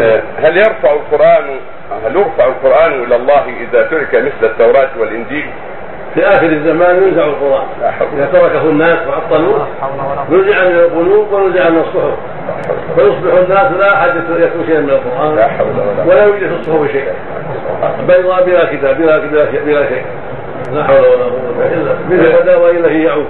آه، هل يرفع القرآن هل يرفع القرآن إلى الله إذا ترك مثل التوراة والإنجيل؟ في آخر الزمان ينزع القرآن. لا حول إذا تركه الناس وعطلوه نزع من القلوب ونزع من الصحف. فيصبح الناس لا أحد يتلو شيئا من القرآن. لا حول ولا قوة. ولا يوجد في الصحف شيئا. بيضاء بلا كتاب بلا بلا بلا شيء. لا حول ولا قوة إلا بالله. هي يعود.